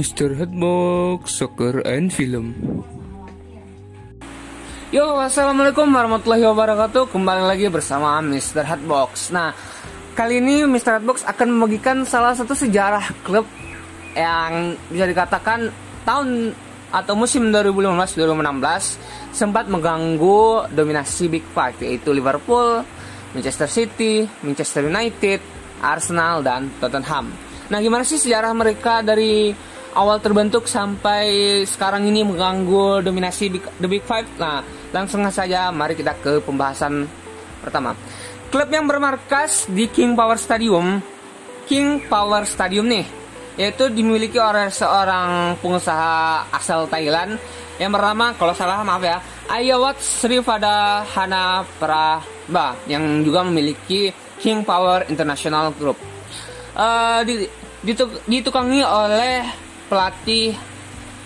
Mr. Headbox Soccer and Film. Yo, assalamualaikum warahmatullahi wabarakatuh. Kembali lagi bersama Mr. Headbox. Nah, kali ini Mr. Headbox akan membagikan salah satu sejarah klub yang bisa dikatakan tahun atau musim 2015-2016 sempat mengganggu dominasi Big Five yaitu Liverpool, Manchester City, Manchester United, Arsenal, dan Tottenham. Nah, gimana sih sejarah mereka dari awal terbentuk sampai sekarang ini mengganggu dominasi Big, The Big Five? Nah, langsung saja mari kita ke pembahasan pertama. Klub yang bermarkas di King Power Stadium, King Power Stadium nih, yaitu dimiliki oleh seorang pengusaha asal Thailand yang bernama kalau salah maaf ya Ayawat Sri Fada Hana Prabha yang juga memiliki King Power International Group. Uh, ditukangi oleh pelatih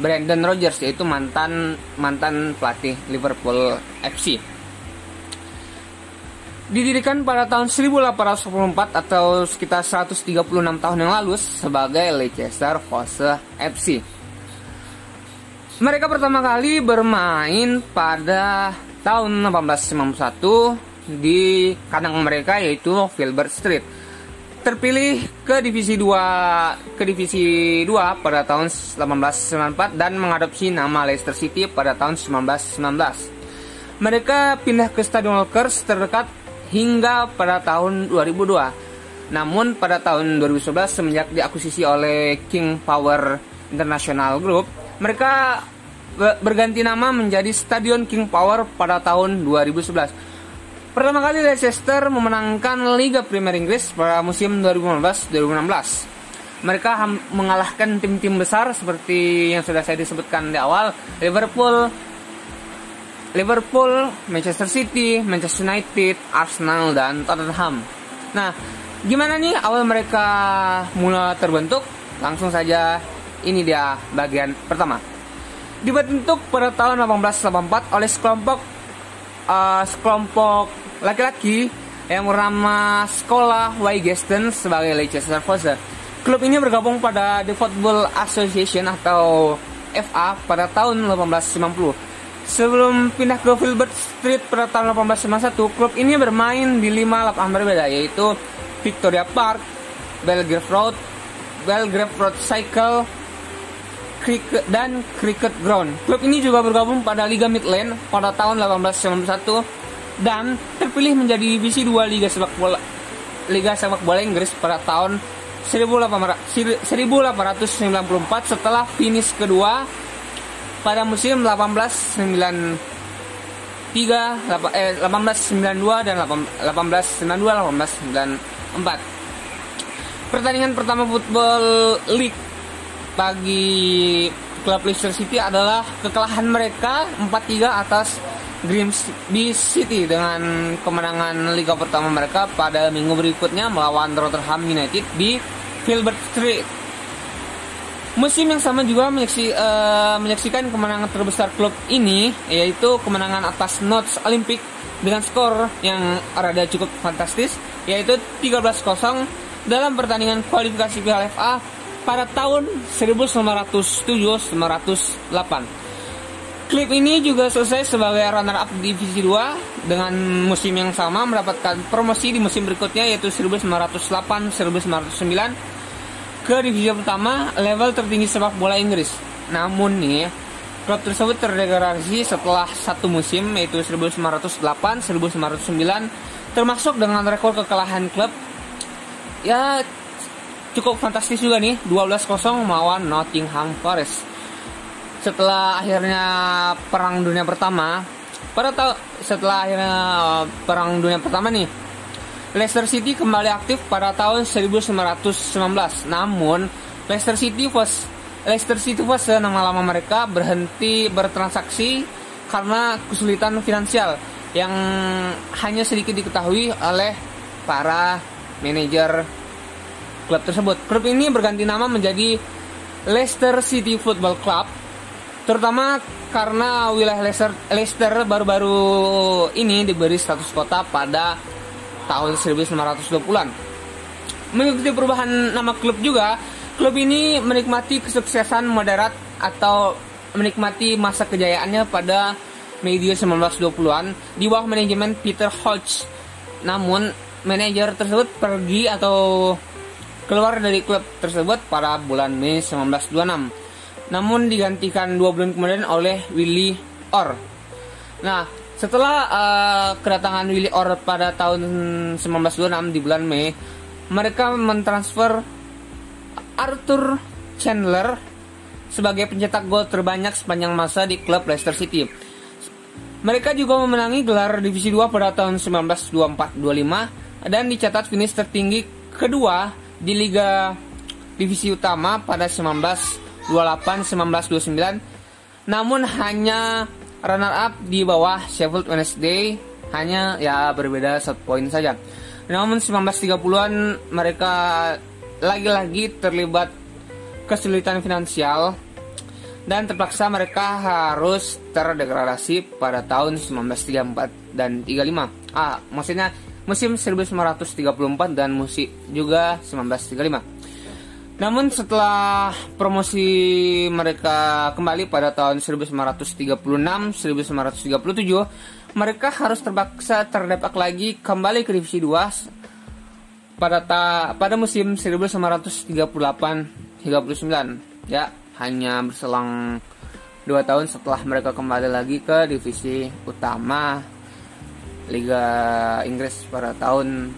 Brandon Rogers yaitu mantan mantan pelatih Liverpool FC. Didirikan pada tahun 1844 atau sekitar 136 tahun yang lalu sebagai Leicester Fosse FC. Mereka pertama kali bermain pada tahun 1891 di kandang mereka yaitu Filbert Street terpilih ke divisi 2 ke divisi 2 pada tahun 1894 dan mengadopsi nama Leicester City pada tahun 1919. Mereka pindah ke Stadion Walkers terdekat hingga pada tahun 2002. Namun pada tahun 2011 semenjak diakuisisi oleh King Power International Group, mereka berganti nama menjadi Stadion King Power pada tahun 2011 Pertama kali Leicester memenangkan Liga Premier Inggris pada musim 2015-2016. Mereka mengalahkan tim-tim besar seperti yang sudah saya disebutkan di awal, Liverpool, Liverpool, Manchester City, Manchester United, Arsenal dan Tottenham. Nah, gimana nih awal mereka mulai terbentuk? Langsung saja ini dia bagian pertama. Dibentuk pada tahun 1884 oleh sekelompok uh, sekelompok laki-laki yang bernama Sekolah Weigesten sebagai Leicester Fosse. Klub ini bergabung pada The Football Association atau FA pada tahun 1890. Sebelum pindah ke Filbert Street pada tahun 1891, klub ini bermain di lima lapangan berbeda yaitu Victoria Park, Belgrave Road, Belgrave Road Cycle, Cricket dan Cricket Ground. Klub ini juga bergabung pada Liga Midland pada tahun 1891 dan terpilih menjadi divisi 2 Liga Sepak Bola Liga Sepak Bola Inggris pada tahun 1894 setelah finish kedua pada musim 1893 eh, 1892 dan 1892 1894 pertandingan pertama football league bagi klub Leicester City adalah kekalahan mereka 4-3 atas Grimsby City dengan kemenangan liga pertama mereka pada minggu berikutnya melawan Rotherham United di Filbert Street. Musim yang sama juga menyaksi, uh, menyaksikan kemenangan terbesar klub ini yaitu kemenangan atas Notts Olympic dengan skor yang rada cukup fantastis yaitu 13-0 dalam pertandingan kualifikasi Piala FA pada tahun 1907-1908. Klip ini juga selesai sebagai runner up divisi 2 dengan musim yang sama mendapatkan promosi di musim berikutnya yaitu 1908-1909 ke divisi pertama level tertinggi sepak bola Inggris. Namun nih, klub tersebut terdegradasi setelah satu musim yaitu 1908-1909 termasuk dengan rekor kekalahan klub ya cukup fantastis juga nih 12-0 melawan Nottingham Forest setelah akhirnya perang dunia pertama pada tahun setelah akhirnya uh, perang dunia pertama nih Leicester City kembali aktif pada tahun 1919 namun Leicester City was Leicester City was nama lama mereka berhenti bertransaksi karena kesulitan finansial yang hanya sedikit diketahui oleh para manajer klub tersebut. Klub ini berganti nama menjadi Leicester City Football Club terutama karena wilayah Leicester, baru-baru ini diberi status kota pada tahun 1920-an. Mengikuti perubahan nama klub juga, Klub ini menikmati kesuksesan moderat atau menikmati masa kejayaannya pada media 1920-an di bawah manajemen Peter Hodge. Namun, manajer tersebut pergi atau keluar dari klub tersebut pada bulan Mei 1926. Namun digantikan dua bulan kemudian oleh Willie Orr. Nah, setelah uh, kedatangan Willie Orr pada tahun 1926 di bulan Mei, mereka mentransfer Arthur Chandler sebagai pencetak gol terbanyak sepanjang masa di klub Leicester City. Mereka juga memenangi gelar Divisi 2 pada tahun 1924-25 dan dicatat finish tertinggi kedua di Liga Divisi Utama pada 1928-1929 namun hanya runner up di bawah Sheffield Wednesday hanya ya berbeda satu poin saja. Namun 1930-an mereka lagi-lagi terlibat kesulitan finansial dan terpaksa mereka harus terdegradasi pada tahun 1934 dan 35. Ah, maksudnya musim 1934 dan musim juga 1935. Namun setelah promosi mereka kembali pada tahun 1936, 1937, mereka harus terpaksa terdepak lagi kembali ke divisi 2 pada ta pada musim 1938 39 ya hanya berselang dua tahun setelah mereka kembali lagi ke divisi utama Liga Inggris pada tahun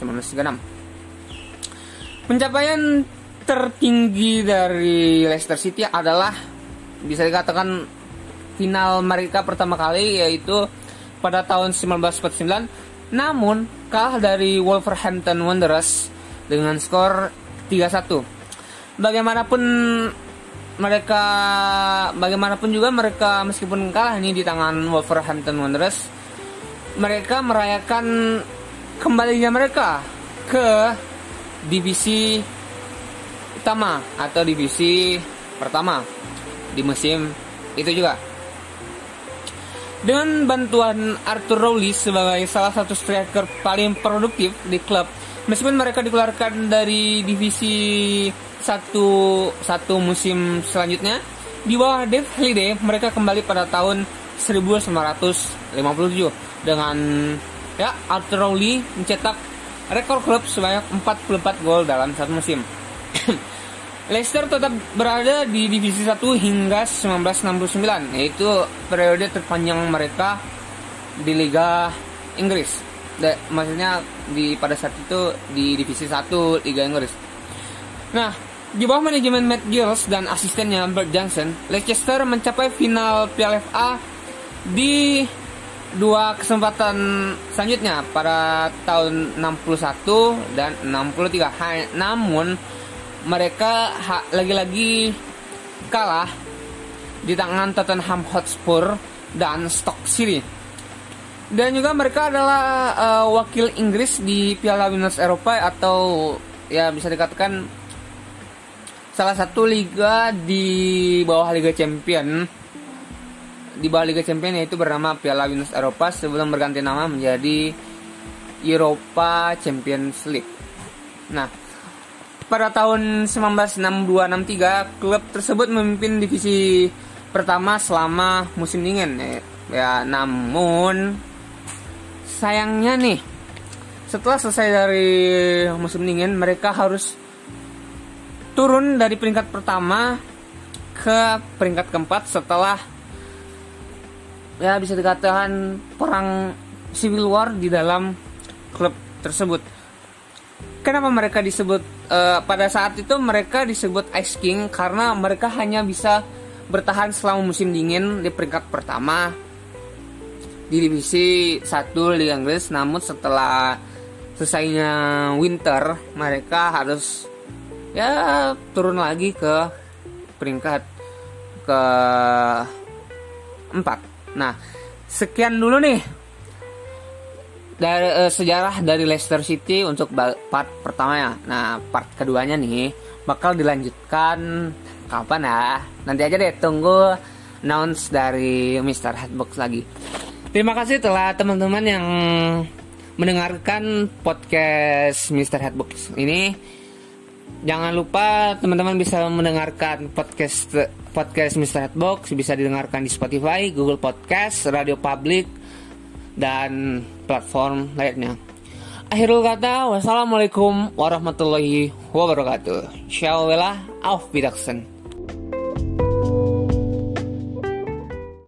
1936 pencapaian tertinggi dari Leicester City adalah bisa dikatakan final mereka pertama kali yaitu pada tahun 1949 namun kalah dari Wolverhampton Wanderers dengan skor 3-1. Bagaimanapun mereka bagaimanapun juga mereka meskipun kalah ini di tangan Wolverhampton Wanderers mereka merayakan kembalinya mereka ke divisi utama atau divisi pertama di musim itu juga. Dengan bantuan Arthur Rowley sebagai salah satu striker paling produktif di klub, meskipun mereka dikeluarkan dari divisi satu satu musim selanjutnya, di bawah Dave Halliday mereka kembali pada tahun 1957 dengan ya Arthur Rowley mencetak rekor klub sebanyak 44 gol dalam satu musim. Leicester tetap berada di divisi 1 hingga 1969 yaitu periode terpanjang mereka di Liga Inggris. De, maksudnya di pada saat itu di divisi 1 Liga Inggris. Nah, di bawah manajemen Matt Giles dan asistennya Bert Johnson, Leicester mencapai final Piala FA di dua kesempatan selanjutnya pada tahun 61 dan 63. Namun mereka lagi-lagi kalah di tangan Tottenham Hotspur dan Stoke City. Dan juga mereka adalah uh, wakil Inggris di Piala Winners Eropa atau ya bisa dikatakan salah satu liga di bawah Liga Champion. Di bawah Liga Champion yaitu bernama Piala Winners Eropa sebelum berganti nama menjadi Europa Champions League. Nah, pada tahun 1962-63 klub tersebut memimpin divisi pertama selama musim dingin. Ya, ya namun sayangnya nih setelah selesai dari musim dingin mereka harus turun dari peringkat pertama ke peringkat keempat setelah ya bisa dikatakan perang civil war di dalam klub tersebut kenapa mereka disebut uh, pada saat itu mereka disebut Ice King? Karena mereka hanya bisa bertahan selama musim dingin di peringkat pertama di divisi 1 Liga Inggris. Namun setelah selesainya winter mereka harus ya turun lagi ke peringkat ke 4 nah sekian dulu nih dari uh, sejarah dari Leicester City untuk part pertamanya. Nah, part keduanya nih bakal dilanjutkan kapan ya? Nanti aja deh tunggu announce dari Mr. Headbox lagi. Terima kasih telah teman-teman yang mendengarkan podcast Mr. Headbox ini. Jangan lupa teman-teman bisa mendengarkan podcast podcast Mr. Headbox bisa didengarkan di Spotify, Google Podcast, Radio Public dan platform lainnya. Akhirul kata, wassalamualaikum warahmatullahi wabarakatuh. Syawallah, auf Wiedersehen.